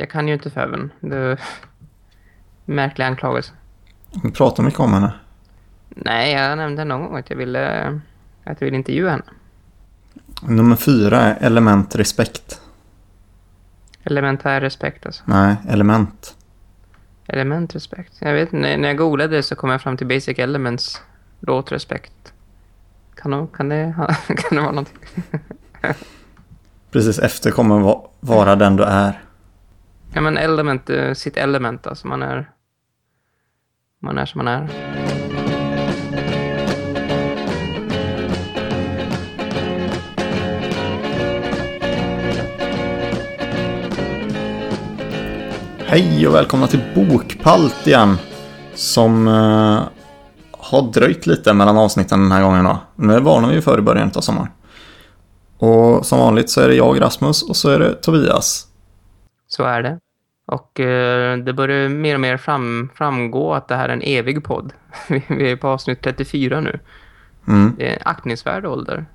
Jag kan ju inte Feven. Det är märklig anklagelse. Vi pratar mycket om henne. Nej, jag nämnde någon gång att jag ville, att jag ville intervjua henne. Nummer fyra är element respekt. Elementär respekt alltså. Nej, element. Element respekt. Jag vet när, när jag googlade det så kom jag fram till Basic Elements låt respekt. Kan, de, kan, det, ha- kan det vara någonting? Precis efter kommer va- vara den du är. Ja men element, eh, sitt element alltså. Man är, man är som man är. Hej och välkomna till Bokpalt igen. Som eh, har dröjt lite mellan avsnitten den här gången då. Nu varnade varnar vi ju för i början av sommaren. Och som vanligt så är det jag Rasmus och så är det Tobias. Så är det. Och eh, det börjar mer och mer fram, framgå att det här är en evig podd. Vi, är på avsnitt 34 nu. Mm. Det är en aktningsvärd ålder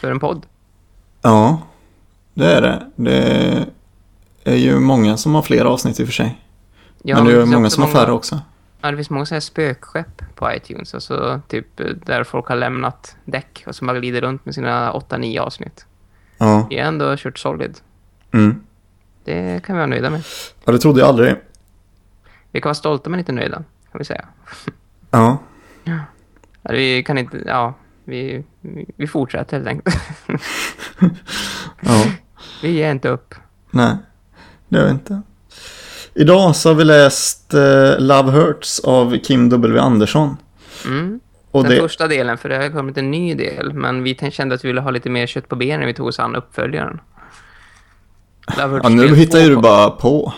för en podd. Ja, det är det. Det är ju många som har fler avsnitt i och för sig. Ja, Men det är ju många som har färre också. Ja, det finns många så här spökskepp på iTunes. Alltså typ eh, där folk har lämnat däck och som bara glider runt med sina 8-9 avsnitt. Ja. Vi har ändå kört solid. Mm. Det kan vi vara nöjda med. ja, det trodde jag aldrig. Vi kan vara stolta men inte nöjda, kan vi säga. Ja, Ja, vi kan inte, ja, vi, vi, fortsätter helt enkelt. ja. vi ger inte upp. Nej, det gör vi inte. Idag så har vi läst eh, Love Hurts av Kim W. Andersson. Mm. Och Den det, första delen, för det har kommit en ny del. Men vi kände att vi ville ha lite mer kött på benen när vi tog oss an uppföljaren. Ja, nu hittar ju du bara på.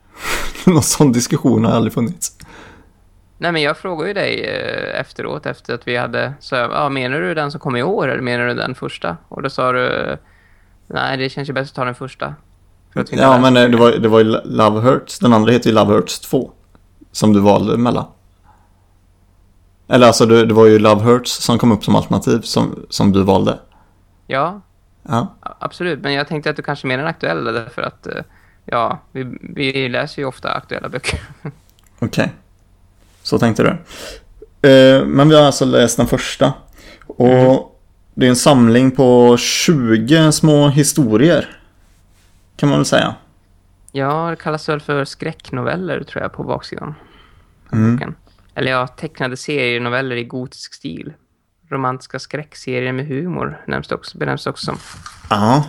Någon sån diskussion har aldrig funnits. Nej, men jag frågade ju dig eh, efteråt, efter att vi hade... Så ja, menar du den som kom i år eller menar du den första? Och då sa du... Nej, det känns ju bäst att ta den första. För Ja, men eh, det var, det var ju Love Hurts. Den andra heter ju Love Hurts 2. Som du valde mellan. Eller alltså, det, det var ju Love Hurts som kom upp som alternativ som, som du valde. Ja, Ja, absolut. Men jag tänkte att du kanske menar den aktuella därför att... eh, Ja, vi, vi läser ju ofta aktuella böcker. okej. Så tänkte du. Eh, men vi har alltså läst den första. Och Mm. det är en samling på 20 små historier. Kan man väl säga. Ja, det kallas väl för skräcknoveller tror jag på baksidan. Mm. Eller ja, tecknade serienoveller i gotisk stil. Romantiska skräckserier med humor nämns också, benämns också som. Ja,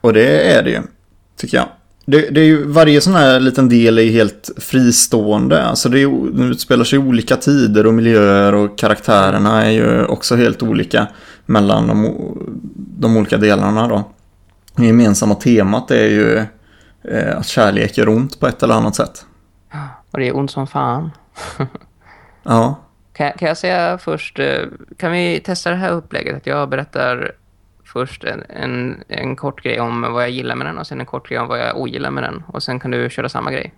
och det är det ju, tycker jag. Det, det är ju, varje sån här liten del är ju helt fristående. Alltså det, är, utspelar sig i olika tider och miljöer och karaktärerna är ju också helt olika mellan de, de olika delarna då. Det gemensamma temat är ju eh, att kärlek gör ont på ett eller annat sätt. Och det är ont som fan. Ja, Kan, kan jag säga först, eh, kan vi testa det här upplägget? Att jag berättar först en, en, en kort grej om vad jag gillar med den och sen en kort grej om vad jag ogillar med den. Och sen kan du köra samma grej.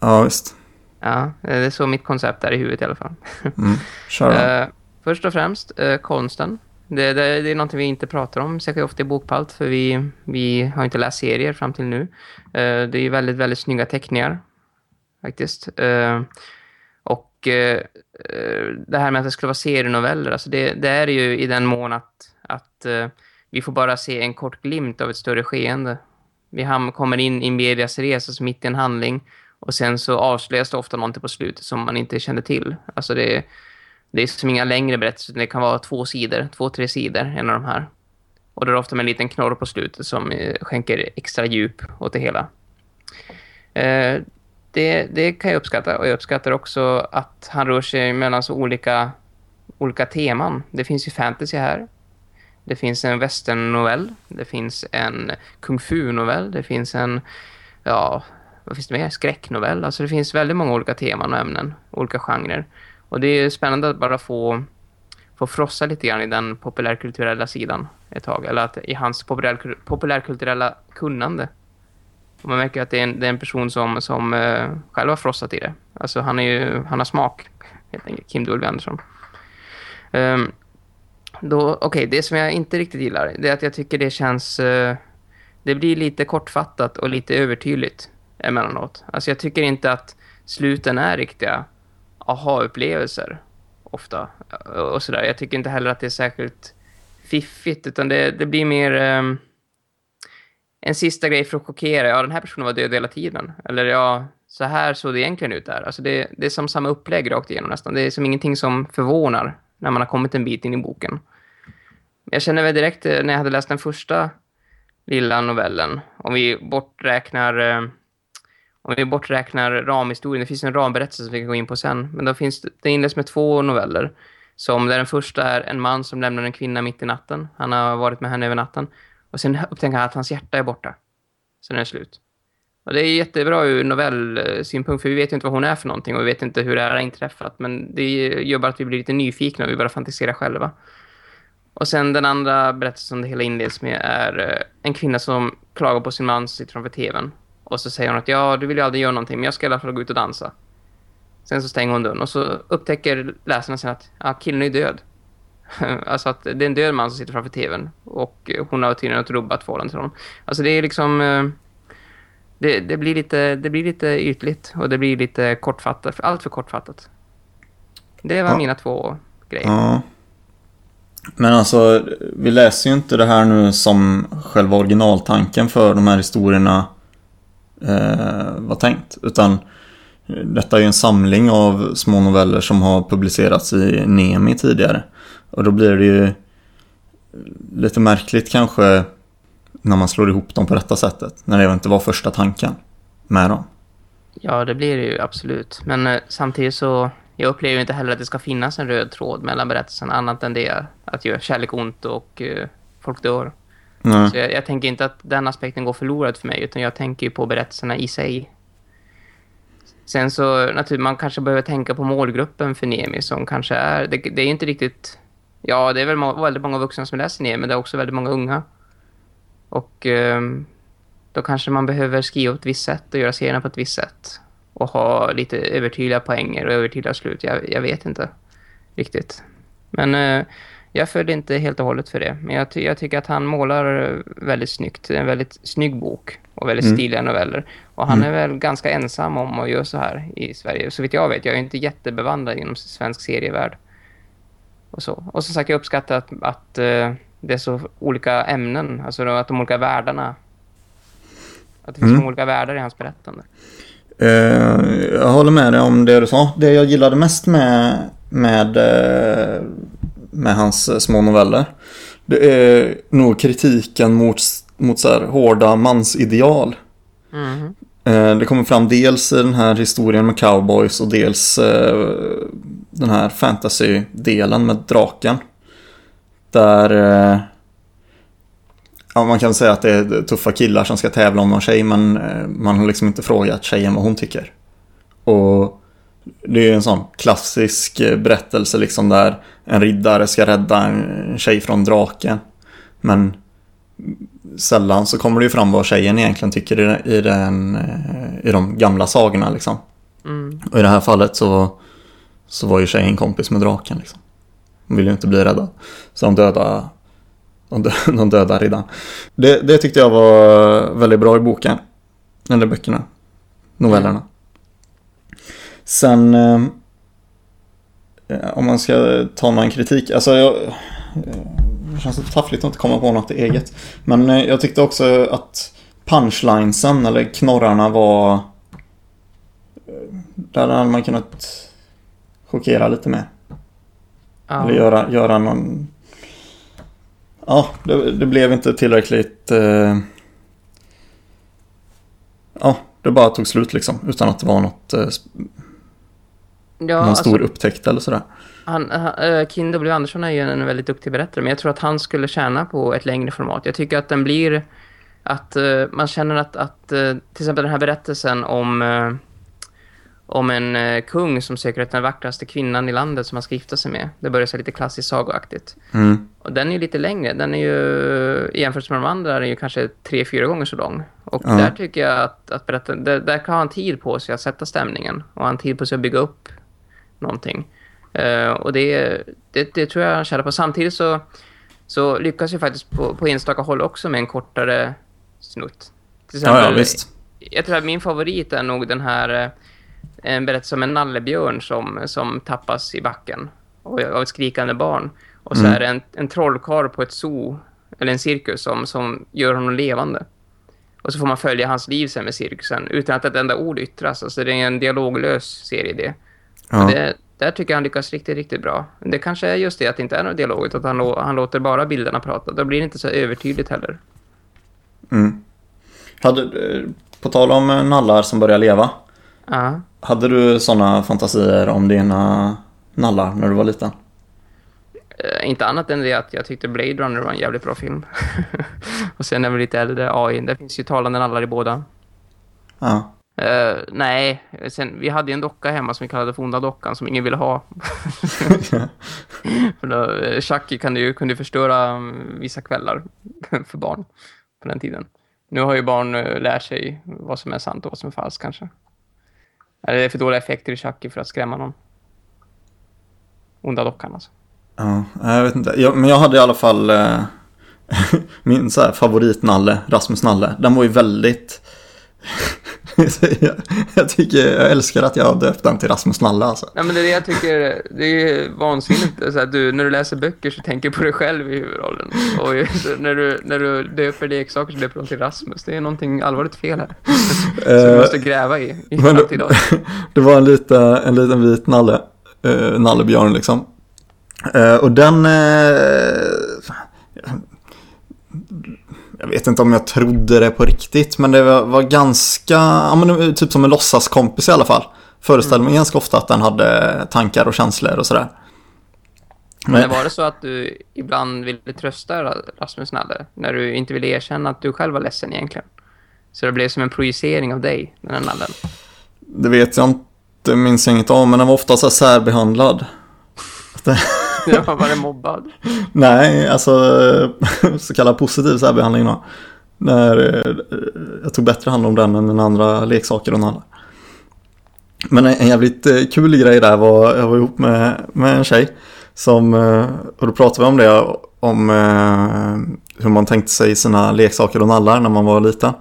ja visst. Ja, det är så mitt koncept är i huvudet i alla fall. Mm, kör. Eh, först och främst, eh, konsten. Det, det, det är någonting vi inte pratar om särskilt ofta i Bokpalt för vi, vi har inte läst serier fram till nu. Eh, det är väldigt, väldigt snygga teckningar faktiskt. Eh, och eh, eh, Eh, det här med att det skulle vara serienoveller, alltså det, det är ju i den mån att, att eh, vi får bara se en kort glimt av ett större skeende. Vi ham- kommer in i medias resa, alltså mitt i en handling och sen så avslöjas det ofta någonting på slutet som man inte kände till. Alltså det, det är som inga längre berättelser, utan det kan vara två sidor, två, tre sidor, en av de här. Och det är ofta med en liten knorr på slutet som eh, skänker extra djup åt det hela. Eh, det, det kan jag uppskatta och jag uppskattar också att han rör sig mellan så olika, olika teman. Det finns ju fantasy här. Det finns en western-novell. Det finns en kung fu-novell. Det finns en, ja, vad finns det mer? Skräcknovell. Alltså det finns väldigt många olika teman och ämnen, olika genrer. Och det är spännande att bara få, få frossa lite grann i den populärkulturella sidan ett tag. Eller att i hans populär, populärkulturella kunnande. Och man märker att det är en, det är en person som, som uh, själv har frossat i det. Alltså han, är ju, han har smak, helt enkelt. Kim Dolby Andersson. Um, Okej, okay, det som jag inte riktigt gillar det är att jag tycker det känns... Uh, det blir lite kortfattat och lite övertydligt emellanåt. Alltså jag tycker inte att sluten är riktiga aha-upplevelser ofta. Eh, och sådär. Jag tycker inte heller att det är särskilt fiffigt utan det, det blir mer um, en sista grej för att chockera. Ja, den här personen var död hela tiden. Eller ja, så här såg det egentligen ut där. Alltså det, det är som samma upplägg rakt igenom nästan. Det är som ingenting som förvånar när man har kommit en bit in i boken. Jag känner väl direkt eh, när jag hade läst den första lilla novellen, om vi borträknar eh, om vi borträknar ramhistorien, det finns en ramberättelse som vi kan gå in på sen, men då finns det, det inleds med två noveller som där den första är en man som lämnar en kvinna mitt i natten. Han har varit med henne över natten. Och sen upptäcker han att hans hjärta är borta. Sen är det slut. Och det är jättebra ur novellsynpunkt för vi vet ju inte vad hon är för någonting och vi vet inte hur det här har inträffat. Men det gör bara att vi blir lite nyfikna och vi börjar fantisera själva. Och sen den andra berättelsen som det hela inleds med är eh, en kvinna som klagar på sin man som sitter framför tvn. Och så säger hon att ja, du vill ju aldrig göra någonting men jag ska i alla fall gå ut och dansa. Sen så stänger hon dörren och så upptäcker läsarna sen att ja, killen är död. alltså att det är en död man som sitter framför tvn och hon har tydligen ett rubbat förhållande till honom. Alltså det är liksom... Eh, det, det, blir lite, det blir lite ytligt och det blir lite kortfattat, allt för kortfattat. Det var ja. mina två grejer. Ja. Men alltså, vi läser ju inte det här nu som själva originaltanken för de här historierna eh, var tänkt. Utan detta är ju en samling av små noveller som har publicerats i Nemi tidigare. Och då blir det ju lite märkligt kanske när man slår ihop dem på detta sättet. När det inte var första tanken med dem. Ja, det blir det ju absolut. Men eh, samtidigt så jag upplever inte heller att det ska finnas en röd tråd mellan berättelserna annat än det att göra kärlek ont och uh, folk dör. Nej. Så jag, jag, tänker inte att den aspekten går förlorad för mig utan jag tänker ju på berättelserna i sig. Sen så naturligtvis man kanske behöver tänka på målgruppen för Nemi som kanske är det, det är inte riktigt ja det är väl må, väldigt många vuxna som läser Nemi men det är också väldigt många unga. Och um, då kanske man behöver skriva på ett visst sätt och göra serierna på ett visst sätt och ha lite övertydliga poänger och övertydliga slut. Jag, jag vet inte riktigt. Men eh, jag följde inte helt och hållet för det. Men jag, ty jag, tycker att han målar väldigt snyggt. Det är en väldigt snygg bok och väldigt mm. stiliga noveller. Och han mm. är väl ganska ensam om att göra så här i Sverige. Så vitt jag vet, jag är inte jättebevandrad inom svensk serievärld. Och så. Och som sagt, jag uppskattar att, att uh, det är så olika ämnen. Alltså att de olika världarna. Att det finns mm. olika världar i hans berättande. Uh, jag håller med dig om det du sa. Det jag gillade mest med, med, uh, med hans små noveller. Det är nog kritiken mot, mot så här hårda mansideal. Mm. Uh, det kommer fram dels i den här historien med cowboys och dels den här fantasy-delen med draken. Där Ja, man kan säga att det är tuffa killar som ska tävla om någon tjej men eh, man har liksom inte frågat tjejen vad hon tycker. Och det är en sån klassisk eh, berättelse liksom där en riddare ska rädda en tjej från draken. Men sällan så kommer det ju fram vad tjejen egentligen tycker i, den, eh, i de gamla sagorna liksom. Mm. Och i det här fallet så, så var ju tjejen kompis med draken liksom. Hon ville ju inte bli räddad. Så de döda de, döda riddaren. Det, det tyckte jag var väldigt bra i boken. Eller böckerna. Novellerna. Mm. Sen... Eh, om man ska ta någon kritik. Alltså jag... Eh, det känns lite taffligt att inte komma på något eget. Men eh, jag tyckte också att punchlinesen eller knorrarna var... Eh, där hade man kunnat chockera lite mer. Ja. Eller göra, göra någon ja, det, det, blev inte tillräckligt... Eh, ja, det bara tog slut liksom. Utan att det var något... Eh, ja, någon alltså, stor upptäckt eller sådär. Han, uh, Kim W. Andersson är ju en väldigt duktig berättare. Men jag tror att han skulle tjäna på ett längre format. Jag tycker att den blir... Att uh, man känner att, att uh, till exempel den här berättelsen om om en eh, kung som söker efter den vackraste kvinnan i landet som han ska gifta sig med. Det börjar så lite klassiskt sagoaktigt. Mm. Och den är ju lite längre. Den är ju, i jämförelse med de andra, är ju kanske tre, fyra gånger så lång. Och ja. där tycker jag att, att berätta, där, där kan han tid på sig att sätta stämningen. Och han tid på sig att bygga upp någonting. Uh, och det, det, det, tror jag han känner på. Samtidigt så, så lyckas ju faktiskt på, på enstaka håll också med en kortare snutt. Till Ja, ja, visst. Jag tror att min favorit är nog den här... eh, En berättelse om en nallebjörn som, som tappas i backen. Och av ett skrikande barn. Och så Mm. är det en, en trollkarl på ett zoo, eller en cirkus, som, som gör honom levande. Och så får man följa hans liv sen med cirkusen utan att ett enda ord yttras. Alltså det är en dialoglös serie det. Ja. Det där tycker jag han lyckas riktigt, riktigt bra. Det kanske är just det att det inte är någon dialog utan att han, lå- han låter bara bilderna prata. Då blir det inte så övertydligt heller. Mm. Hade, eh, på tal om eh, nallar som börjar leva. Ja. Hade du sådana fantasier om dina nallar när du var liten? Eh, inte annat än det att jag tyckte Blade Runner var en jävligt bra film. och sen är vi lite äldre, AI. Det finns ju talande nallar i båda. Ja. Eh, nej, sen, vi hade en docka hemma som vi kallade för onda dockan som ingen ville ha. för då, eh, Chucky kan ju, kunde förstöra mm, vissa kvällar för barn på den tiden. Nu har ju barn uh, lärt sig vad som är sant och vad som är falskt kanske. Eller det är för dåliga effekter i Chucky för att skrämma någon. Onda dockan alltså. Ja, jag vet inte. Jag, men jag hade i alla fall eh, min så här, favoritnalle, Rasmus Nalle. Den var ju väldigt... jag, jag tycker, jag älskar att jag har döpt den till Rasmus Nalle alltså. Nej men det är det jag tycker, det är vansinnigt. Så att du, när du läser böcker så tänker du på dig själv i huvudrollen. Och när, du, när du döper leksaker så döper du till Rasmus. Det är någonting allvarligt fel här. Som du Eh, måste gräva i, i men-. Det var en liten, en liten vit nalle, eh, nallebjörn liksom. Eh, och den... jag vet inte om jag trodde det på riktigt, men det var, var ganska, ja men typ som en låtsaskompis i alla fall. Föreställde mig ganska ofta att den hade tankar och känslor och sådär. Men var det så att du ibland ville trösta Ra- Rasmus Nalle när du inte ville erkänna att du själv var ledsen egentligen? Så det blev som en projicering av dig, den här nallen. Det vet jag inte, minns jag inget om, men den var ofta så särbehandlad. Jag har varit mobbad. Nej, alltså så kallad positiv särbehandling då. När eh, jag tog bättre hand om den än den andra leksaker och nallar. Men en jävligt eh, kul grej där var, jag var ihop med, med en tjej som, eh, och då pratade vi om det, om hur man tänkte sig sina leksaker och nallar när man var liten.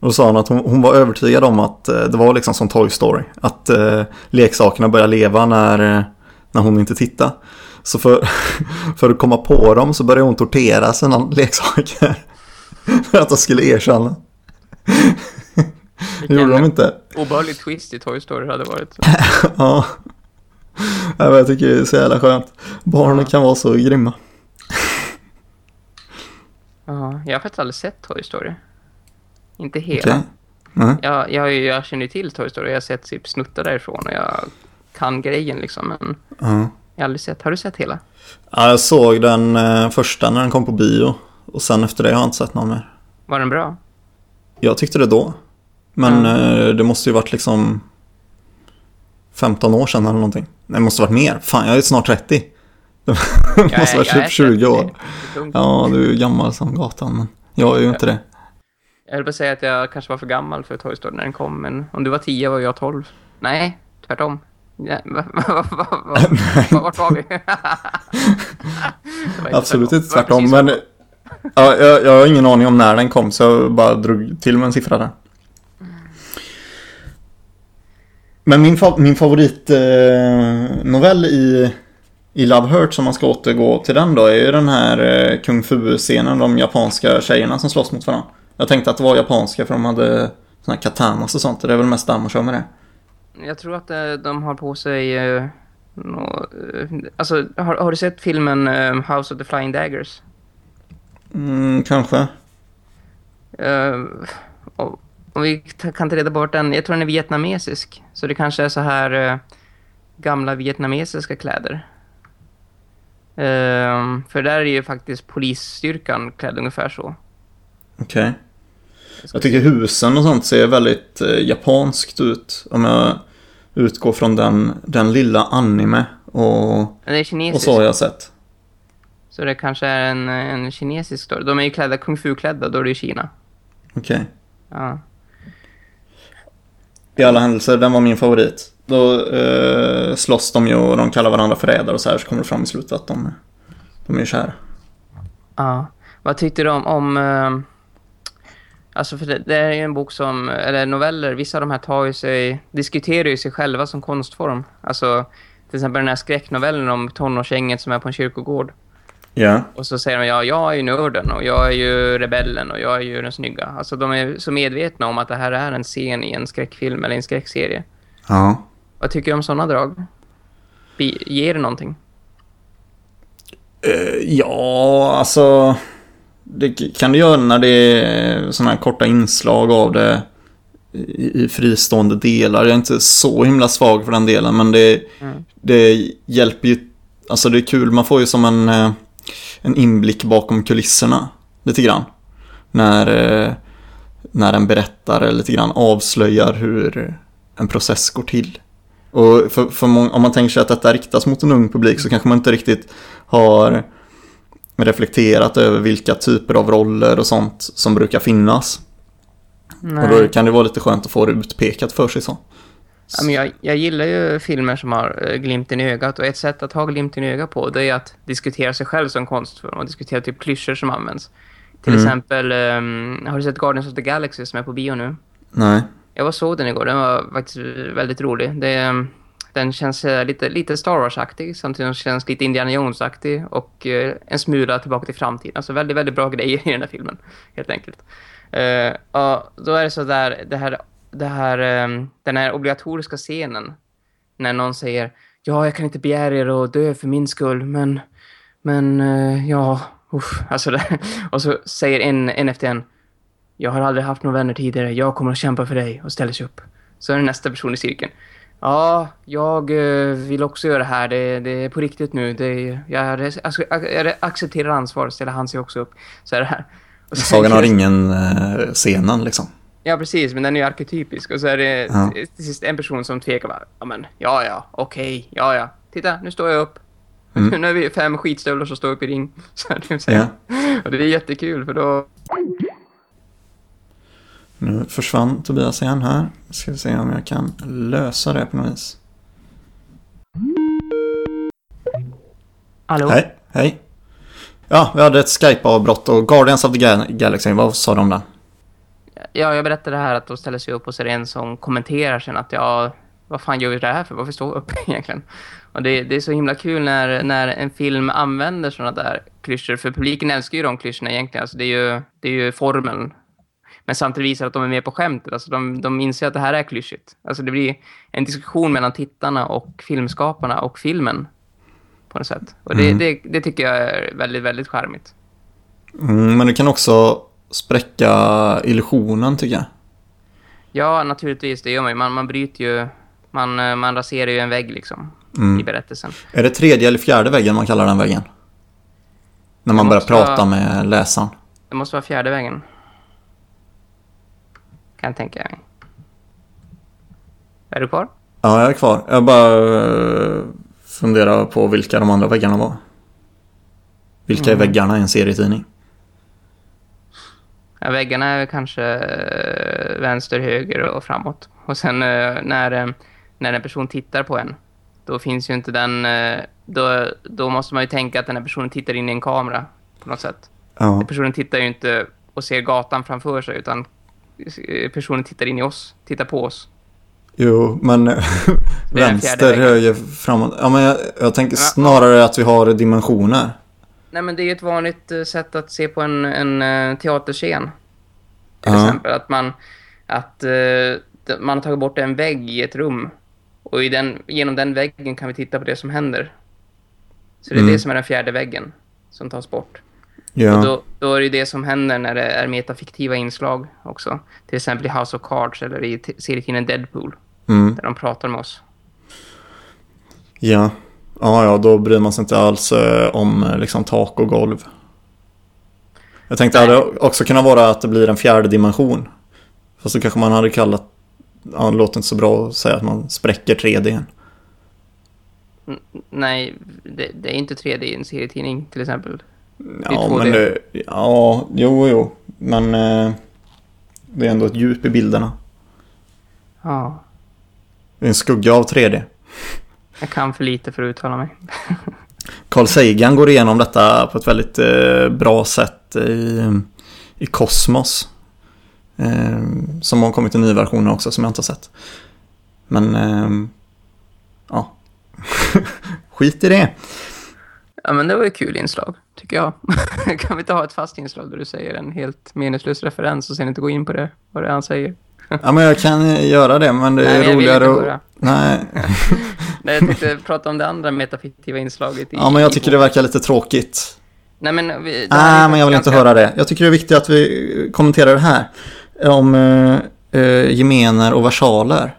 Och då sa hon att hon, hon var övertygad om att det var liksom som Toy Story. Att eh, leksakerna började leva när, när hon inte tittade. Så för, för att komma på dem så började hon tortera sina leksaker. För att de skulle erkänna. Det gjorde de inte. Obehaglig twist i Toy Story hade varit. Ja. Jag tycker det är så jävla skönt. Barnen kan vara så grymma. Ja, jag har faktiskt aldrig sett Toy Story. Inte hela. Okej. Nej. Jag, jag, jag känner ju till Toy Story. Jag har sett typ snuttar därifrån och jag kan grejen liksom. Men Ja. Jag har aldrig sett. Har du sett hela? Ja, jag såg den eh, första när den kom på bio. Och sen efter det har jag inte sett någon mer. Var den bra? Jag tyckte det då. Men eh, det måste ju varit liksom 15 år sedan eller någonting. Nej, det måste varit mer. Fan, jag är snart 30. Det måste vara typ 20 år. Ja. Ja, du är ju gammal som gatan, men jag är ju inte det. Jag höll på att säga att jag kanske var för gammal för Toy Story när den kom. Men om du var 10 var jag 12. Nej, tvärtom. Va, va, vart var vi? Var Absolut inte tvärtom, men ja, jag, jag har ingen aning om när den kom, så jag bara drog till med en siffra där. Men min, fa min favoritnovell eh, i, i Love Hurt, som man ska återgå till den då, är ju den här eh, Kung Fu-scenen, de japanska tjejerna som slåss mot varandra. Jag tänkte att det var japanska för de hade såna här katanas och sånt, och det är väl mest man kör med det. Jag tror att eh, de har på sig... eh, nå, eh, alltså, har, har du sett filmen House of the Flying Daggers? Mm, kanske. Och- om vi kan ta reda vart den... Jag tror den är vietnamesisk. Så det kanske är så här eh, gamla vietnamesiska kläder. Eh, för där är ju faktiskt polisstyrkan klädd ungefär så. Okej. Jag tycker husen och sånt ser väldigt eh, japanskt ut. Om jag utgår från den, den lilla anime och, och så har jag sett. Så det kanske är en, en kinesisk story. De är ju klädda kung fu-klädda, då är det ju Kina. Okej. Ja. I alla händelser, den var min favorit. Då eh, slåss de ju och de kallar varandra förrädare och så här så kommer det fram i slutet att de, de är kära. Ja. Vad tyckte du om, om, eh, Alltså för det, det är ju en bok som, eller noveller, vissa av de här tar ju sig, diskuterar ju sig själva som konstform. Alltså till exempel den här skräcknovellen om tonårsgänget som är på en kyrkogård. Ja. Och så säger de, ja, jag är ju nörden och jag är ju rebellen och jag är ju den snygga. Alltså de är så medvetna om att det här är en scen i en skräckfilm eller en skräckserie. Ja. Vad tycker du om sådana drag? Ger det någonting? Eh, ja, alltså... Det kan du göra när det är sådana här korta inslag av det i, i fristående delar. Jag är inte så himla svag för den delen, men det, Mm. det hjälper ju... Alltså det är kul, man får ju som en, eh, en inblick bakom kulisserna lite grann. När, eh, när en berättare lite grann avslöjar hur en process går till. Och för, för många, om man tänker sig att detta riktas mot en ung publik så kanske man inte riktigt har reflekterat över vilka typer av roller och sånt som brukar finnas. Och då kan det vara lite skönt att få det utpekat för sig så. Ja, men jag, jag gillar ju filmer som har eh, glimten i ögat och ett sätt att ha glimten i ögat på det är att diskutera sig själv som konstform och diskutera typ klyschor som används. Till Mm. exempel, ehm, har du sett Guardians of the Galaxy som är på bio nu? Nej. Jag var såg den igår, den var faktiskt väldigt rolig. Det, ehm, den känns eh, lite, lite Star Wars-aktig, samtidigt som den känns lite Indiana Jones-aktig och eh, en smula tillbaka till framtiden. Alltså väldigt, väldigt bra grejer i den här filmen, helt enkelt. Eh, och då är det så där, det här, det här, eh, den här obligatoriska scenen när någon säger ja, jag kan inte begära er att dö för min skull, men, men eh, ja, uff, alltså det, och så säger en, en efter en jag har aldrig haft några vänner tidigare, jag kommer att kämpa för dig och ställer sig upp. Så är det nästa person i cirkeln. Ja, jag eh, vill också göra det här, det, det är på riktigt nu, det, jag, alltså, jag accepterar ansvar, ställer han sig också upp. Så här. Och så- Sagan har ingen eh, scenen liksom. Ja, precis, men den är ju arketypisk. Och så är det Ja. sist en person som tvekar bara, ja men, ja ja, okej, ja ja. Titta, nu står jag upp. Mm. nu är vi fem skitstövlar som står upp i ring. Så här, det vill säga. Och det är jättekul, för då... Nu försvann Tobias igen här. Ska vi se om jag kan lösa det på något vis. Hallå? Hej, hej. Ja, vi hade ett Skype-avbrott och Guardians of the Gal- Galaxy, vad sa de om den? Ja, jag berättade här att de ställer sig upp och det en som kommenterar sen att ja, vad fan gör vi det här för? Varför står vi upp egentligen? Och det, det är så himla kul när, när en film använder sådana där klyschor, för publiken älskar ju de klyschorna egentligen. Alltså det, är ju, det är ju formeln. Men samtidigt visar att de är med på skämtet. Alltså de, de inser att det här är klyschigt. Alltså det blir en diskussion mellan tittarna och filmskaparna och filmen. På något sätt. Och det, Mm. det, det tycker jag är väldigt, väldigt charmigt. Mm, men du kan också spräcka illusionen tycker jag. Ja, naturligtvis, det gör man ju. Man, man bryter ju, man, eh, man raserar ju en vägg liksom Mm. i berättelsen. Är det tredje eller fjärde väggen man kallar den väggen? När man börjar måste vara- prata med läsaren. Det måste vara fjärde vägen. Kan jag tänka mig. Är du kvar? Ja, jag är kvar. Jag bara eh, funderar på vilka de andra väggarna var. Vilka är Mm. väggarna i en serietidning? Ja, väggarna är kanske eh, vänster, höger och framåt. Och sen eh, när, när en person tittar på en, då finns ju inte den... Då, då måste man ju tänka att den här personen tittar in i en kamera på något sätt. Ja. Personen tittar ju inte och ser gatan framför sig, utan personen tittar in i oss, tittar på oss. Jo, men vänster, höger, framåt. Ja, men jag, jag tänker Ja. snarare att vi har dimensioner. Nej, men det är ju ett vanligt eh, sätt att se på en, en eh, teaterscen. Till Ja. exempel att man att eh, man har tagit bort en vägg i ett rum och den, genom den väggen kan vi titta på det som händer. Så det är Mm. det som är den fjärde väggen som tas bort. Och Ja. då, då är det det som händer när det är metafiktiva inslag också. Till exempel i House of Cards eller i serietidningen Deadpool Mm. där de pratar med oss. Ja. Ja, ja, då bryr man sig inte alls eh, om eh, liksom tak och golv. Jag tänkte Nej. det också kunna vara att det blir en fjärde dimension. Fast då kanske man hade kallat, ja, det låter inte så bra att säga att man spräcker 3D. N- nej, det, det är inte 3D i en serietidning till exempel. Ja, 2D. men det, ja, jo, jo, men eh, det är ändå ett djup i bilderna. Ja, Det är en skugga av 3D. jag kan för lite för att uttala mig. Carl Sagan går igenom detta på ett väldigt eh, bra sätt i, i Kosmos. Eh, som har kommit i ny versioner också som jag inte har sett. Men eh, ja, skit i det. Ja, men det var ju kul inslag, tycker jag. kan vi inte ha ett fast inslag där du säger en helt meningslös referens och sen inte gå in på det, vad det är han säger? ja, men jag kan göra det, men det är Nej, roligare att... Nej. Nej, jag tänkte prata om det andra metafiktiva inslaget. I, ja, men jag tycker det verkar lite tråkigt. Nej, men... Vi, Nej, men jag vill ganska... inte höra det. Jag tycker det är viktigt att vi kommenterar det här. Om eh, gemener och versaler.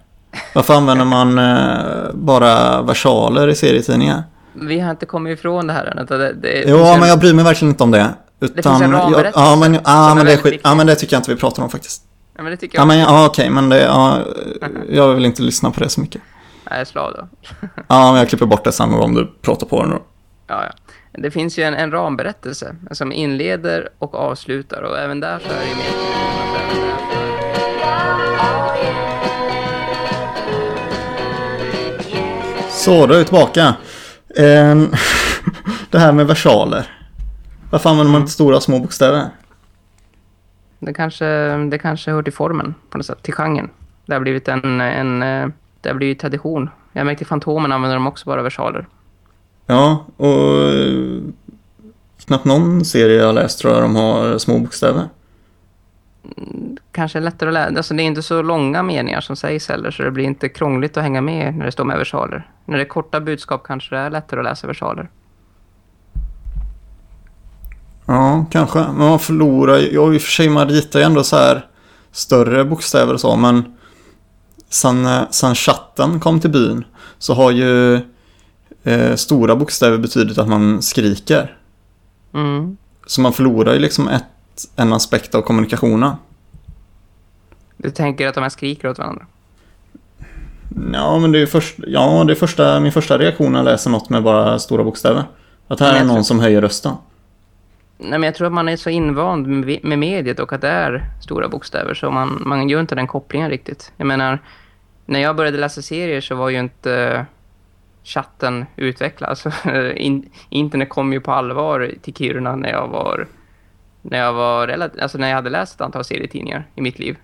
Varför använder man eh, bara versaler i serietidningar? Vi har inte kommit ifrån det här än. Det, det, jo, men en... jag bryr mig verkligen inte om det. Utan, det finns en ramberättelse. Ja, men, ja, men, det, skit, ja, men det tycker jag inte vi pratar om faktiskt. Ja, men det tycker jag. Ja, men, ja, okej, men det, ja, jag vill inte lyssna på det så mycket. Nej, slav då. ja, men jag klipper bort det sen om du pratar på den då. Ja, ja. Det finns ju en, en ramberättelse som inleder och avslutar och även där så är det ju mer Så, då är vi tillbaka. Um, det här med versaler. Varför använder man inte stora små bokstäver? Det kanske, det kanske hör till formen på något sätt, till genren. Det har blivit en, en det har blivit tradition. Jag märkte Fantomen använder de också bara versaler. Ja, och knappt någon serie jag läst tror jag de har små bokstäver. Kanske lättare att läsa. Alltså det är inte så långa meningar som sägs heller så det blir inte krångligt att hänga med när det står med versaler. När det är korta budskap kanske det är lättare att läsa versaler. Ja, kanske. Men man förlorar ju... Ja, i och för sig man ritar ju ändå så här större bokstäver och så, men sen, eh, sen chatten kom till byn så har ju eh, stora bokstäver betydit att man skriker. Mm. Så man förlorar ju liksom ett, en aspekt av kommunikationen. Du tänker att de här skriker åt varandra? Ja, men det är, först, ja, det är första, min första reaktion när jag läser något med bara stora bokstäver. Att här är någon tror... som höjer rösten. Nej, men jag tror att man är så invand med, med mediet och att det är stora bokstäver så man, man gör inte den kopplingen riktigt. Jag menar, när jag började läsa serier så var ju inte chatten utvecklas. In, internet kom ju på allvar till Kiruna när jag var när jag var alltså när jag hade läst ett antal serietidningar i mitt liv.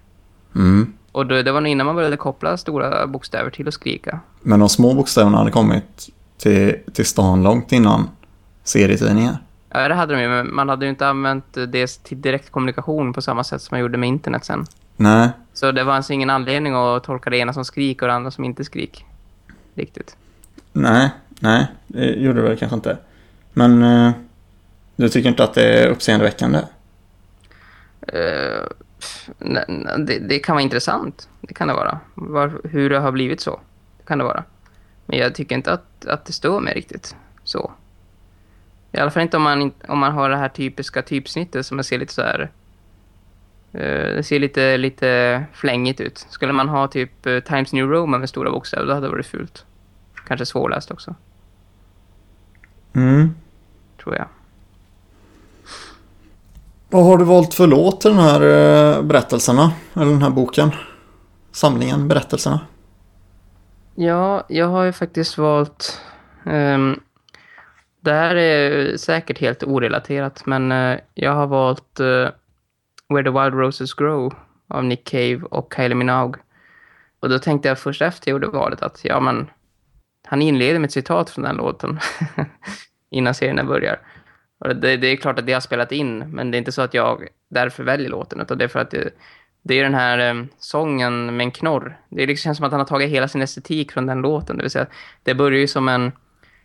Mm. Och då, det var nog innan man började koppla stora bokstäver till att skrika. Men de små bokstäverna hade kommit till, till stan långt innan serietidningar. Ja, det hade de ju, men man hade ju inte använt det till direktkommunikation på samma sätt som man gjorde med internet sen. Nej. Så det var alltså ingen anledning att tolka det ena som skrik och det andra som inte skrik. Riktigt. Nej, nej, det gjorde det väl kanske inte. Men uh, du tycker inte att det är uppseendeväckande? Uh, nej, det, det, kan vara intressant. Det kan det vara. Var, hur det har blivit så. Det kan det vara. Men jag tycker inte att, att det står mig riktigt så. I alla fall inte om man, om man har det här typiska typsnittet som man ser lite så här... Uh, det ser lite, lite flängigt ut. Skulle man ha typ uh, Times New Roman med stora bokstäver, då hade det varit fult. Kanske svårläst också. Mm. Tror jag. Vad har du valt för låt till den här eh, berättelserna? Eller den här boken? Samlingen, berättelserna? Ja, jag har ju faktiskt valt... Um, det här är säkert helt orelaterat, men uh, jag har valt uh, Where the Wild Roses Grow av Nick Cave och Kylie Minogue. Och då tänkte jag först efter jag gjorde valet att ja men han inleder med ett citat från den låten innan serien börjar. Och det, det, är klart att det har spelat in, men det är inte så att jag därför väljer låten, utan det är för att det, det är den här eh, sången med en knorr. Det liksom känns som att han har tagit hela sin estetik från den låten. Det vill säga, det börjar ju som en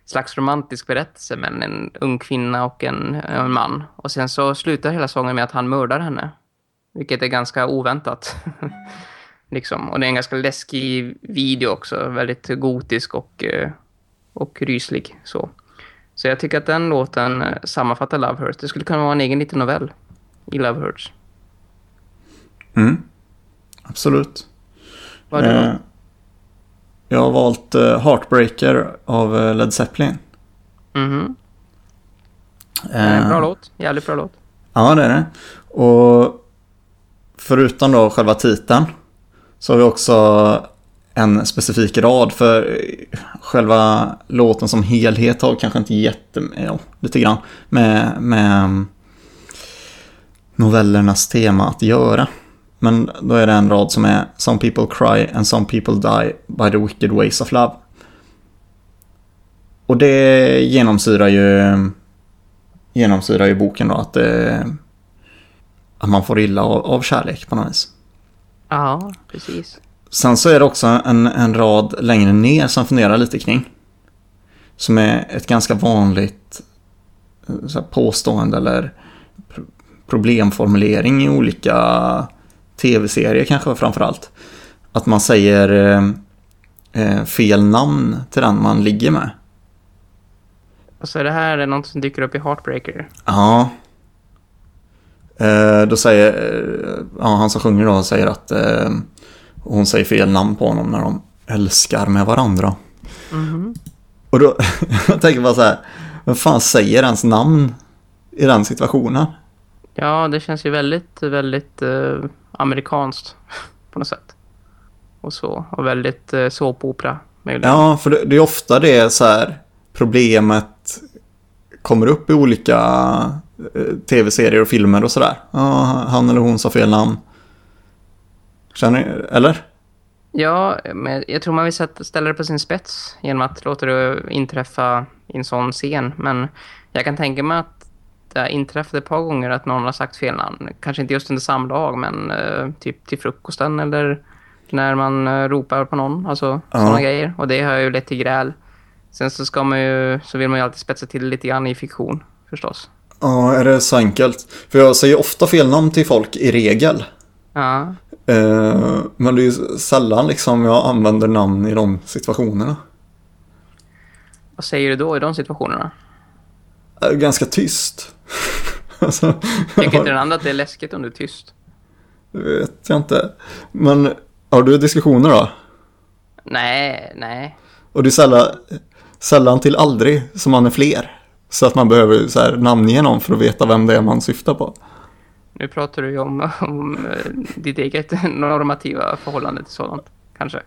slags romantisk berättelse mellan en ung kvinna och en, en man. Och sen så slutar hela sången med att han mördar henne. Vilket är ganska oväntat. liksom. Och det är en ganska läskig video också. Väldigt gotisk och, eh, och ryslig. Så så jag tycker att den låten eh, sammanfattar Love Hurts. Det skulle kunna vara en egen liten novell i Love Hurts. Mm. Absolut. Vad har du eh, Jag har valt uh, Heartbreaker av Led Zeppelin. Mm bra låt. Jävligt bra låt. Ja, det är det. Och förutom då själva titeln så har vi också en specifik rad för själva låten som helhet har kanske inte jätte, ja, lite grann med, med novellernas tema att göra. Men då är det en rad som är Some people cry and some people die by the wicked ways of love. Och det genomsyrar ju genomsyrar ju boken då att, det, att man får illa av, av kärlek på något vis. Ja, precis. Sen så är det också en, en rad längre ner som funderar lite kring. Som är ett ganska vanligt eh, så här, påstående eller pr- problemformulering i olika tv-serier kanske framförallt. Att man säger eh, eh, fel namn till den man ligger med. Alltså det här är något som dyker upp i Heartbreaker. Ja. Eh, då säger, eh, ja han som sjunger då säger att eh, hon säger fel namn på honom när de älskar med varandra. Mhm. Och då jag tänker bara så här, vem fan säger ens namn i den situationen? Ja, det känns ju väldigt, väldigt eh, amerikanskt på något sätt. Och så. Och väldigt eh, såpopera möjligen. Ja, för det, det är ofta det så här problemet kommer upp i olika eh, tv-serier och filmer och sådär. Ja, han eller hon sa fel namn. Känner eller? Ja, men jag tror man vill ställa det på sin spets genom att låta det inträffa i en sån scen. Men jag kan tänka mig att det har inträffat ett par gånger att någon har sagt fel namn. Kanske inte just under samlag, men eh, typ till frukosten eller när man eh, ropar på någon. Alltså Ja. sådana grejer. Och det har ju lett till gräl. Sen så, ska man ju, så vill man ju alltid spetsa till lite grann i fiktion, förstås. Ja, är det så enkelt? För jag säger ofta fel namn till folk i regel. Ja, Eh, men det är ju sällan liksom jag använder namn i de situationerna. vad säger du då i de situationerna? Eh, Ganska tyst. alltså, Tycker inte den andra att det är läskigt om du är tyst? det vet jag inte. Men har du diskussioner då? Nej, nej. Och det är sällan, sällan till aldrig som man är fler. Så att man behöver så här namnge någon för att veta vem det är man syftar på. Nu pratar du ju om, om eh, ditt eget normativa förhållande till sådant, kanske.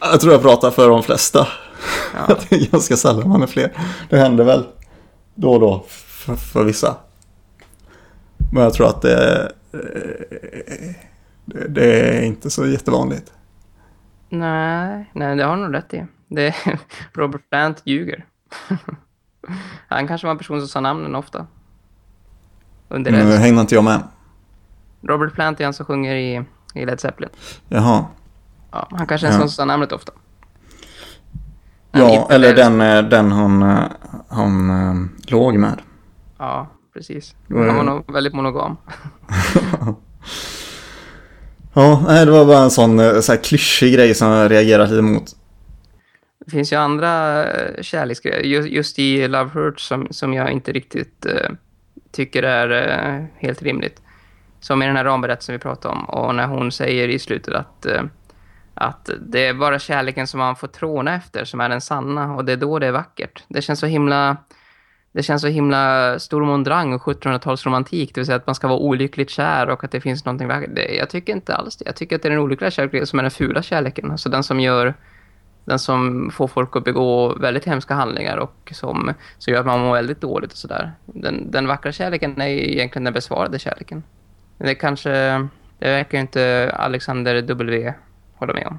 Jag tror jag pratar för de flesta. Ja. det är ganska sällan man är fler. Det händer väl då och då för, för vissa. Men jag tror att det, det, det är inte så jättevanligt. Nej, nej, det har du nog rätt i. Det, Robert Plant ljuger. Han kanske var en person som sa namnen ofta. Under Nu det. hängde inte jag med. Robert Plant är han som sjunger i, i Led Zeppelin. Jaha. Ja, han kanske är en Ja. sån som namnet ofta. Men Ja, eller den, eh, den hon, eh, hon eh, låg med. Ja, precis. Han var nog väldigt monogam. Ja, nej, det var bara en sån så här klyschig grej som jag reagerat lite mot. Det finns ju andra kärleksgrejer, just, just i Love Hurts som, som jag inte riktigt eh, tycker är eh, helt rimligt. Som i den här ramberättelsen vi pratade om. Och när hon säger i slutet att, eh, att det är bara kärleken som man får tråna efter som är den sanna. Och det är då det är vackert. Det känns så himla... Det känns så himla stor mondrang och 1700-talsromantik. Det vill säga att man ska vara olyckligt kär och att det finns någonting vackert. Jag tycker inte alls det. Jag tycker att det är den olyckliga kärleken som är den fula kärleken. Alltså den som gör den som får folk att begå väldigt hemska handlingar och som, som gör att man mår väldigt dåligt och sådär. Den, den vackra kärleken är egentligen den besvarade kärleken. Det kanske, det verkar ju inte Alexander W hålla med om.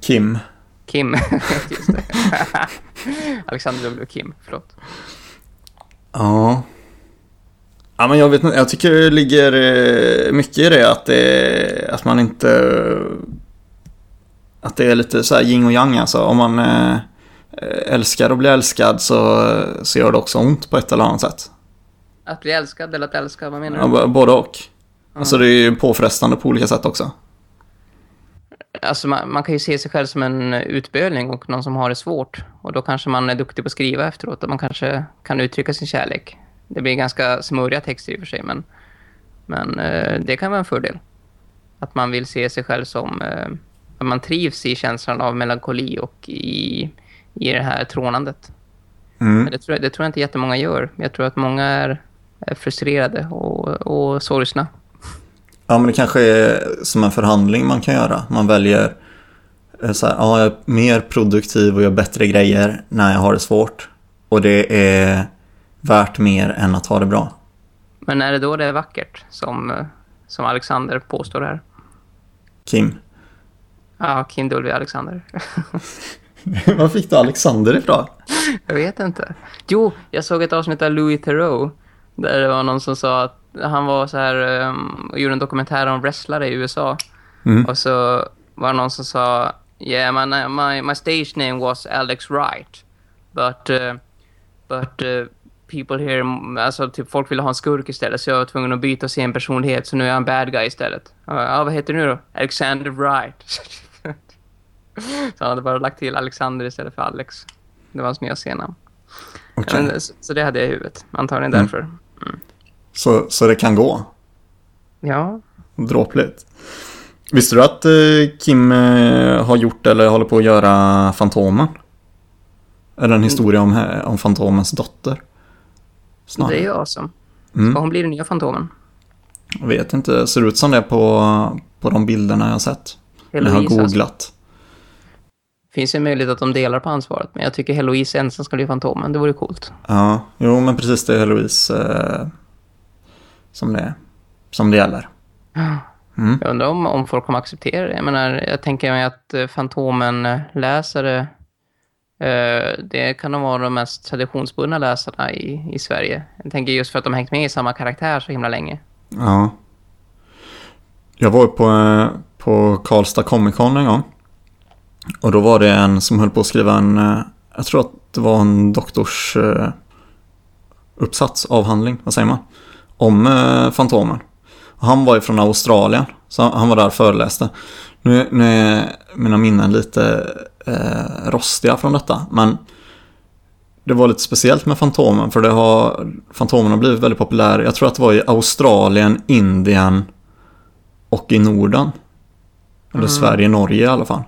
Kim. Kim, just det. Alexander W Kim, förlåt. Ja. Ja, men jag vet inte. Jag tycker det ligger eh, mycket i det att, det, att man inte... Att det är lite så här yin och yang alltså. Om man eh, älskar och blir älskad så, så gör det också ont på ett eller annat sätt. Att bli älskad eller att älska, vad menar Ja, du? b- både och. Alltså det är ju påfrestande på olika sätt också. Alltså man, man kan ju se sig själv som en utbölning och någon som har det svårt. Och då kanske man är duktig på att skriva efteråt och man kanske kan uttrycka sin kärlek. Det blir ganska smörriga texter i och för sig, men, men eh, det kan vara en fördel. Att man vill se sig själv som... Eh, man trivs i känslan av melankoli och i, i det här trånandet. Mm. Men det tror, jag, det tror jag inte jättemånga gör. Jag tror att många är, är frustrerade och, och sorgsna. Ja, men det kanske är som en förhandling man kan göra. Man väljer eh, så här, ja, jag är mer produktiv och gör bättre grejer när jag har det svårt. Och det är värt mer än att ha det bra. Men är det då det är vackert som, som Alexander påstår här. Kim. Ja, Kim W. Alexander. Var fick du Alexander ifrån? jag vet inte. Jo, jag såg ett avsnitt av Louis Theroux. Där det var någon som sa att han var så här um, och gjorde en dokumentär om wrestlare i USA. Mm. Och så var det någon som sa Yeah, my, my, my stage name was Alex Wright. But, uh, but uh, people here, alltså typ folk ville ha en skurk istället så jag var tvungen att byta sin personlighet så nu är jag en bad guy istället. Ja, vad heter du nu då? Alexander Wright. så han hade bara lagt till Alexander istället för Alex. Det var hans nya scennamn. Okej. Men, så, det hade jag i huvudet. Antagligen Mm. därför. Så, så det kan gå? Ja, Dråpligt. Visste du att eh, Kim eh, har gjort eller håller på att göra Fantomen? Eller en historia om, om Fantomens dotter? Snarare. det är ju awesome. Mm. Ska hon bli den nya Fantomen? Jag vet inte, ser ut som det på, på de bilderna jag har sett. Jag har alltså. googlat. Finns ju möjlighet att de delar på ansvaret. Men jag tycker Heloise ensam ska bli Fantomen. Det vore coolt. Ja, jo men precis det är Louise eh, som, det, som det gäller. Mm. Jag undrar om, om folk kommer acceptera det. Jag menar, jag tänker mig att eh, Fantomen-läsare eh, det kan de vara de mest traditionsbundna läsarna i, i Sverige. Jag tänker just för att de hängt med i samma karaktär så himla länge. Ja. Jag var på, eh, på Karlstad Comic Con en gång. Och då var det en som höll på att skriva en, eh, jag tror att det var en doktors eh, uppsats, avhandling, vad säger man? Om eh, Fantomen. Och han var ju från Australien, så han var där och föreläste. Nu, nu är mina minnen lite eh, rostiga från detta, men det var lite speciellt med Fantomen för det har, Fantomen har blivit väldigt populär. Jag tror att det var i Australien, Indien och i Norden. Eller Sverige, Norge i alla fall.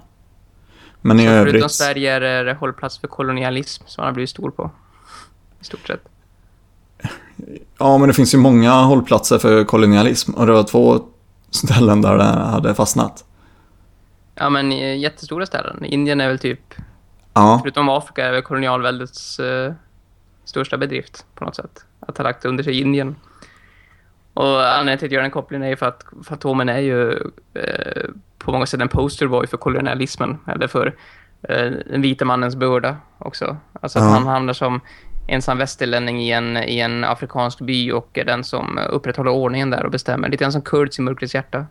Men i Så förutom övrigt... Sverige är det hållplats för kolonialism som han har blivit stor på. I stort sett. Ja, men det finns ju många hållplatser för kolonialism och det var två ställen där det hade fastnat. Ja, men i jättestora ställen. Indien är väl typ, Ja, förutom Afrika, är väl kolonialväldets eh, största bedrift på något sätt. Att ha lagt under sig Indien. Och anledningen till att göra den kopplingen är ju för att Fantomen är ju eh, på många sätt en posterboy för kolonialismen. Eller för eh, den vita mannens börda också. Alltså att Ja. han hamnar som ensam västerlänning i en, i en afrikansk by och är den som upprätthåller ordningen där och bestämmer. Lite grann som Kurds i Mörkrets hjärta.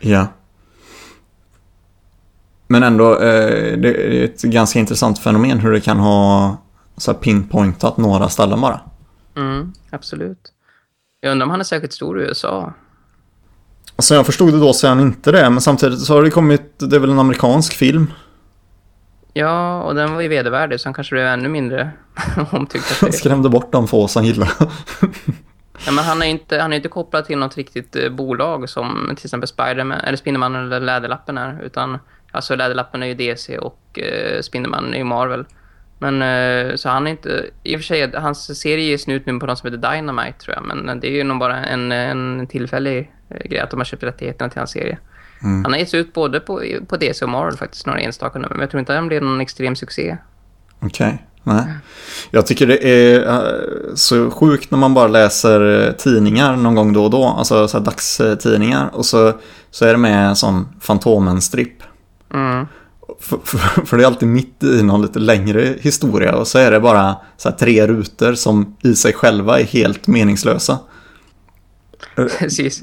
ja. Men ändå, eh, det är ett ganska intressant fenomen hur det kan ha så pinpointat några ställen bara. Mm, absolut. Jag undrar om han är säkert stor i USA. Alltså jag förstod det då så är han inte det, men samtidigt så har det kommit, det är väl en amerikansk film. Ja, och den var ju vedervärdig så han kanske blev ännu mindre omtyckt. Han skrämde bort de få som gillar. Ja, men han är inte, han är inte kopplad till något riktigt eh, bolag som till exempel Spiderman, eller Spindelman eller Läderlappen är. Utan, alltså Läderlappen är ju DC och eh, Spindelman är ju Marvel. Men eh, så han är inte, i och för sig, hans serie ges nu ut nu på något som heter Dynamite tror jag. Men det är ju nog bara en, en tillfällig eh, grej att de har köpt rättigheterna till hans serie. Han har getts ut både på, på DC och Marvel faktiskt, några enstaka nummer. Men jag tror inte att han blev någon extrem succé. Okej, nej. Jag tycker det är eh, så sjukt när man bara läser eh, tidningar någon gång då och då. Alltså så dagstidningar. Och så, så är det med en sån Fantomen-stripp. Mm. För, för, för det är alltid mitt i någon lite längre historia. Och så är det bara så här tre rutor som i sig själva är helt meningslösa. Precis.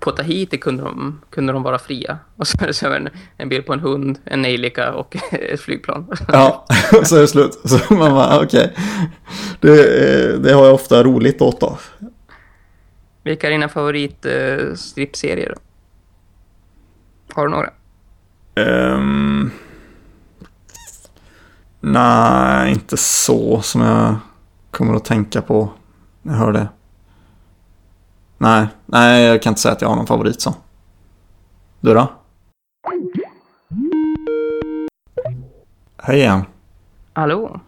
På Tahiti kunde de, kunde de vara fria. Och så är det så en, en bild på en hund, en nejlika och ett flygplan. Ja, så är det slut. Så man bara, okej. Det, eh, det har jag ofta roligt åt då. Vilka är dina favorit eh? Har du några? Ehm, nej, inte så som jag kommer att tänka på när jag hör det. Nej, nej, jag kan inte säga att jag har någon favorit så. Du då? Hej igen. Hallå?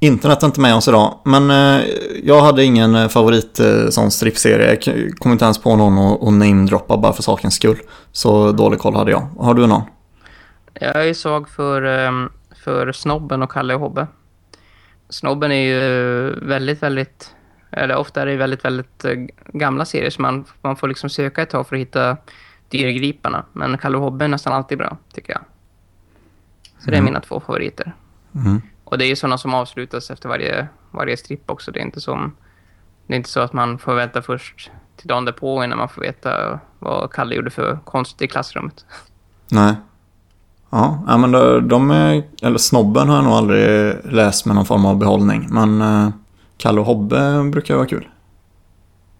Internet är inte med oss idag, men eh, jag hade ingen eh, favorit eh, sån strippserie. Jag kom inte ens på någon att namedroppa bara för sakens skull. Så dålig koll hade jag. Har du någon? Jag är svag för, ehm, för Snobben och Kalle och Hobbe. Snobben är ju väldigt, väldigt Eller ofta är det väldigt, väldigt eh, gamla serier så man, man får liksom söka ett tag för att hitta dyrgriparna. Men Kalle och Hobbe är nästan alltid bra, tycker jag. Så det är Mm. mina två favoriter. Mm. Och det är ju sådana som avslutas efter varje, varje stripp också. Det är inte som det är inte så att man får vänta först till dagen därpå innan man får veta vad Kalle gjorde för konst i klassrummet. Nej. Ja, ja men de, de är, eller Snobben har jag nog aldrig läst med någon form av behållning. Men eh, Kalle och Hobbe brukar vara kul.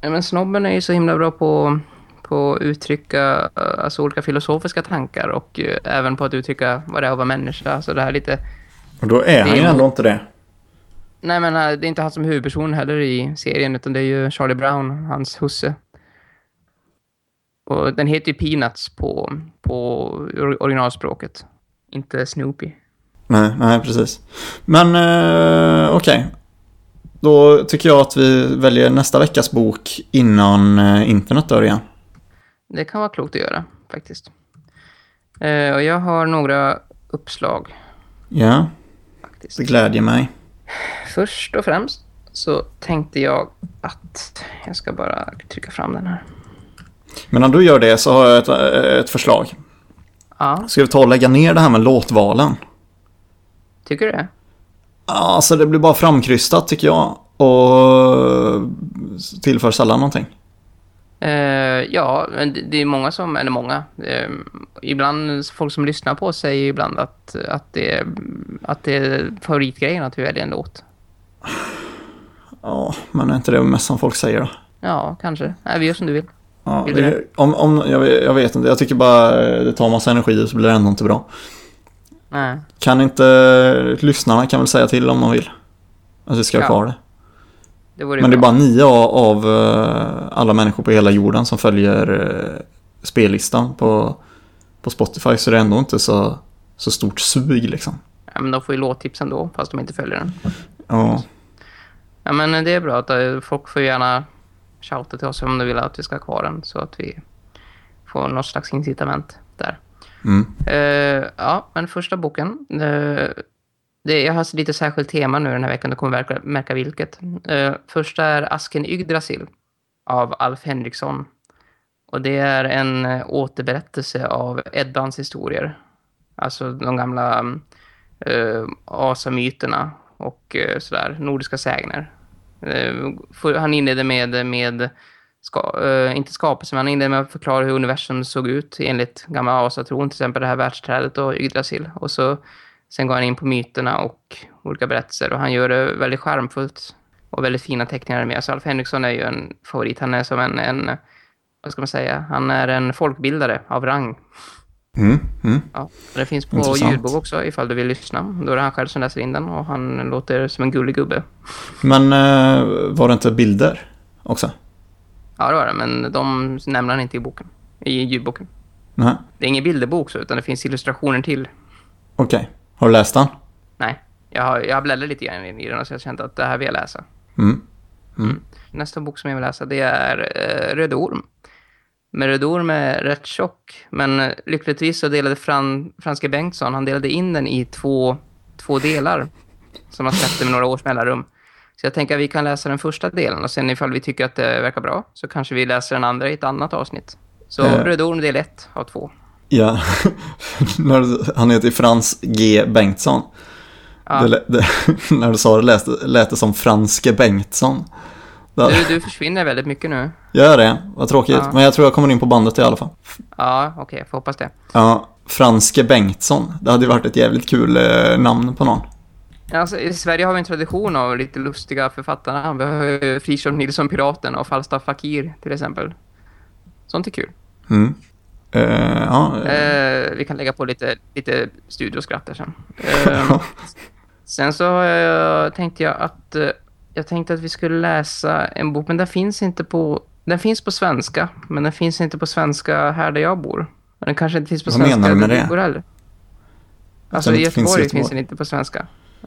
Ja, men snobben är ju så himla bra på, på att uttrycka eh, alltså, olika filosofiska tankar och eh, även på att uttrycka vad det är att vara människa. Alltså det här lite... Och då är han ju ändå inte det. Nej men eh, det är inte han som huvudperson heller i serien utan det är ju Charlie Brown, hans husse. Och den heter ju Peanuts på, på or- originalspråket. Inte Snoopy. Nej, nej precis. Men eh, okej. Då tycker jag att vi väljer nästa veckas bok innan eh, internet dör igen. Det kan vara klokt att göra faktiskt. Eh, och jag har några uppslag Ja, faktiskt. det glädjer mig. Först och främst så tänkte jag att jag ska bara trycka fram den här. Men när du gör det så har jag ett, eh, ett förslag. Ja, Ska vi ta och lägga ner det här med låtvalen? tycker du det? Ja, Alltså det blir bara framkrystat tycker jag. Och tillför sällan någonting. Eh, ja, men det, är många som, eller många, eh, ibland folk som lyssnar på säger ibland att, att, det, att det är favoritgrejen att vi väljer en låt. Ja, men är inte det mest som folk säger då? Ja, kanske. Nej, vi gör som du vill. Ja, det, om, om, jag, vet, jag vet inte, jag tycker bara eh, det tar massa energi och så blir det ändå inte bra. Nej. Kan inte, lyssnarna kan väl säga till om de vill. Att vi ska ha Ja, kvar det. Det Men det är bra. bara nio av, eh, alla människor på hela jorden som följer eh, spellistan på, på Spotify. Så det är ändå inte så, så stort sug liksom. Ja, men de får ju låttips ändå, fast de inte följer den. Ja, Ja, men det är bra att folk får gärna shouta till oss om de vill att vi ska ha kvar den så att vi får något slags incitament där. mm. Eh, ja, men första boken. eh, det, jag har lite särskilt tema nu den här veckan, du kommer märka, märka vilket. Uh, första är Asken Yggdrasil av Alf Henriksson. Och det är en uh, återberättelse av Eddans historier. Alltså de gamla uh, asamyterna och uh, sådär, nordiska sägner. Eh, han inledde med, med ska, uh, inte skapelse, men han inledde med att förklara hur universum såg ut enligt gamla asatron, till exempel det här världsträdet och Yggdrasil. Och så sen går han in på myterna och olika berättelser och han gör det väldigt charmfullt och väldigt fina teckningar med. Så Alf Henriksson är ju en favorit. Han är som en, en vad ska man säga, han är en folkbildare av rang. Mm. Mm. Ja, det finns på Intressant. ljudbok också ifall du vill lyssna. Då är det han själv som läser in den och han låter som en gullig gubbe. Men eh, var det inte bilder också? Ja, det var det, men de nämner han inte i boken. I ljudboken. Nej, Det är ingen bilderbok så, utan det finns illustrationer till. okej. Har du läst den? Nej, jag har, jag har bläddrat lite grann i den och så jag känt att det här vill jag läsa. Mm. Nästa bok som jag vill läsa det är eh, Röde Orm. Orm är rätt tjock. Men eh, lyckligtvis så delade Fran, Franske Bengtsson, han delade in den i två, två delar. Som han släppte med några års mellanrum. Så jag tänker att vi kan läsa den första delen och sen ifall vi tycker att det verkar bra så kanske vi läser den andra i ett annat avsnitt. Så Eh. Röde Orm del 1 av två. Ja, när du- han heter Frans G. Bengtsson. Ja. Det, det, när du sa det lät, lät det som Franske Bengtsson. Du, du försvinner väldigt mycket nu. Gör det, vad tråkigt. Ja. Men jag tror jag kommer in på bandet i alla fall. Ja, okej, jag får hoppas det. Ja, Franske Bengtsson. Det hade ju varit ett jävligt kul eh, namn på någon. Alltså, I Sverige har vi en tradition av lite lustiga författarna. Vi har ju Fritiof Nilsson Piraten och Falstaff Fakir till exempel. Sånt är kul. Mm. Eh, ja, Eh, vi kan lägga på lite, lite studioskratt där sen. Eh, sen så tänkte jag att jag tänkte att vi skulle läsa en bok, men den finns inte på den finns på svenska, men den finns inte på svenska här där jag bor. Den kanske inte finns på Vad svenska menar du med där det? bor heller. Alltså i Göteborg Göteborg? finns den inte på svenska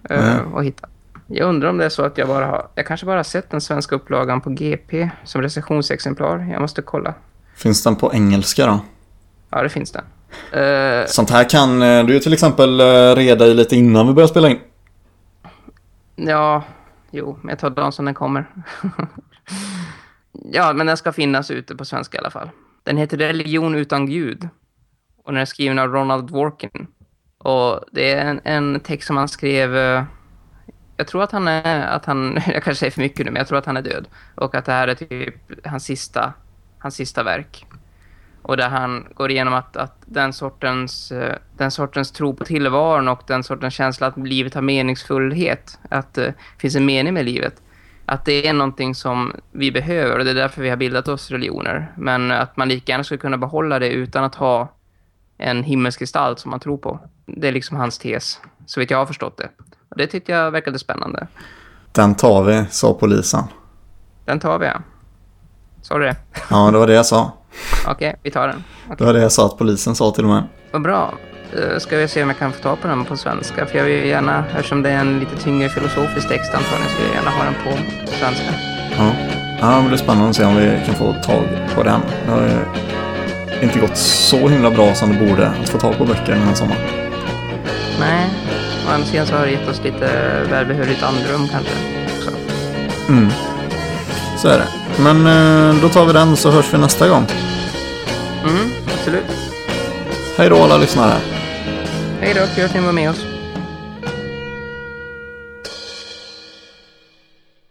Nej. att hitta. Jag undrar om det är så att jag bara har, jag kanske bara har sett den svenska upplagan på GP som recensionsexemplar. Jag måste kolla. finns den på engelska då? Ja, det finns den. Eh, Sånt här kan eh, du ju till exempel reda i lite innan vi börjar spela in. Ja, Jo, men jag tar dagen som den kommer. ja, men den ska finnas ute på svenska i alla fall. Den heter Religion utan Gud. Och den är skriven av Ronald Dworkin. Och det är en, en text som han skrev... Eh, jag tror att han är... Att han, jag kanske säger för mycket nu, men jag tror att han är död. Och att det här är typ hans sista, hans sista verk. Och där han går igenom att, att den, sortens, eh, den sortens tro på tillvaron och den sortens känsla att livet har meningsfullhet. Att det finns en mening med livet. Att det är någonting som vi behöver och det är därför vi har bildat oss religioner. Men att man lika gärna skulle kunna behålla det utan att ha en himmelsk gestalt som man tror på. Det är liksom hans tes, så vet jag har förstått det. Och det tyckte jag verkade spännande. Den tar vi, sa polisen. Den tar vi, ja. Sa du det? Ja, det var det jag sa. Okej, vi tar den. Det Okej. var det jag sa att polisen sa till och med. Vad bra. Eh, Ska vi se om jag kan få ta på den på svenska. För jag vill gärna, eftersom det är en lite tyngre filosofisk text antagligen, vill jag gärna ha den på svenska. Ja, ja det blir spännande att se om vi kan få tag på den. Det har ju inte gått så himla bra som det borde att få tag på böcker den här sommaren. Nej, andra sidan så har det gett oss lite välbehövligt andrum kanske också. Mm. Så är det. Men eh, då tar vi den så hörs vi nästa gång. Mm, absolut. Hej då alla lyssnare. Hej då, kul att ni var med oss.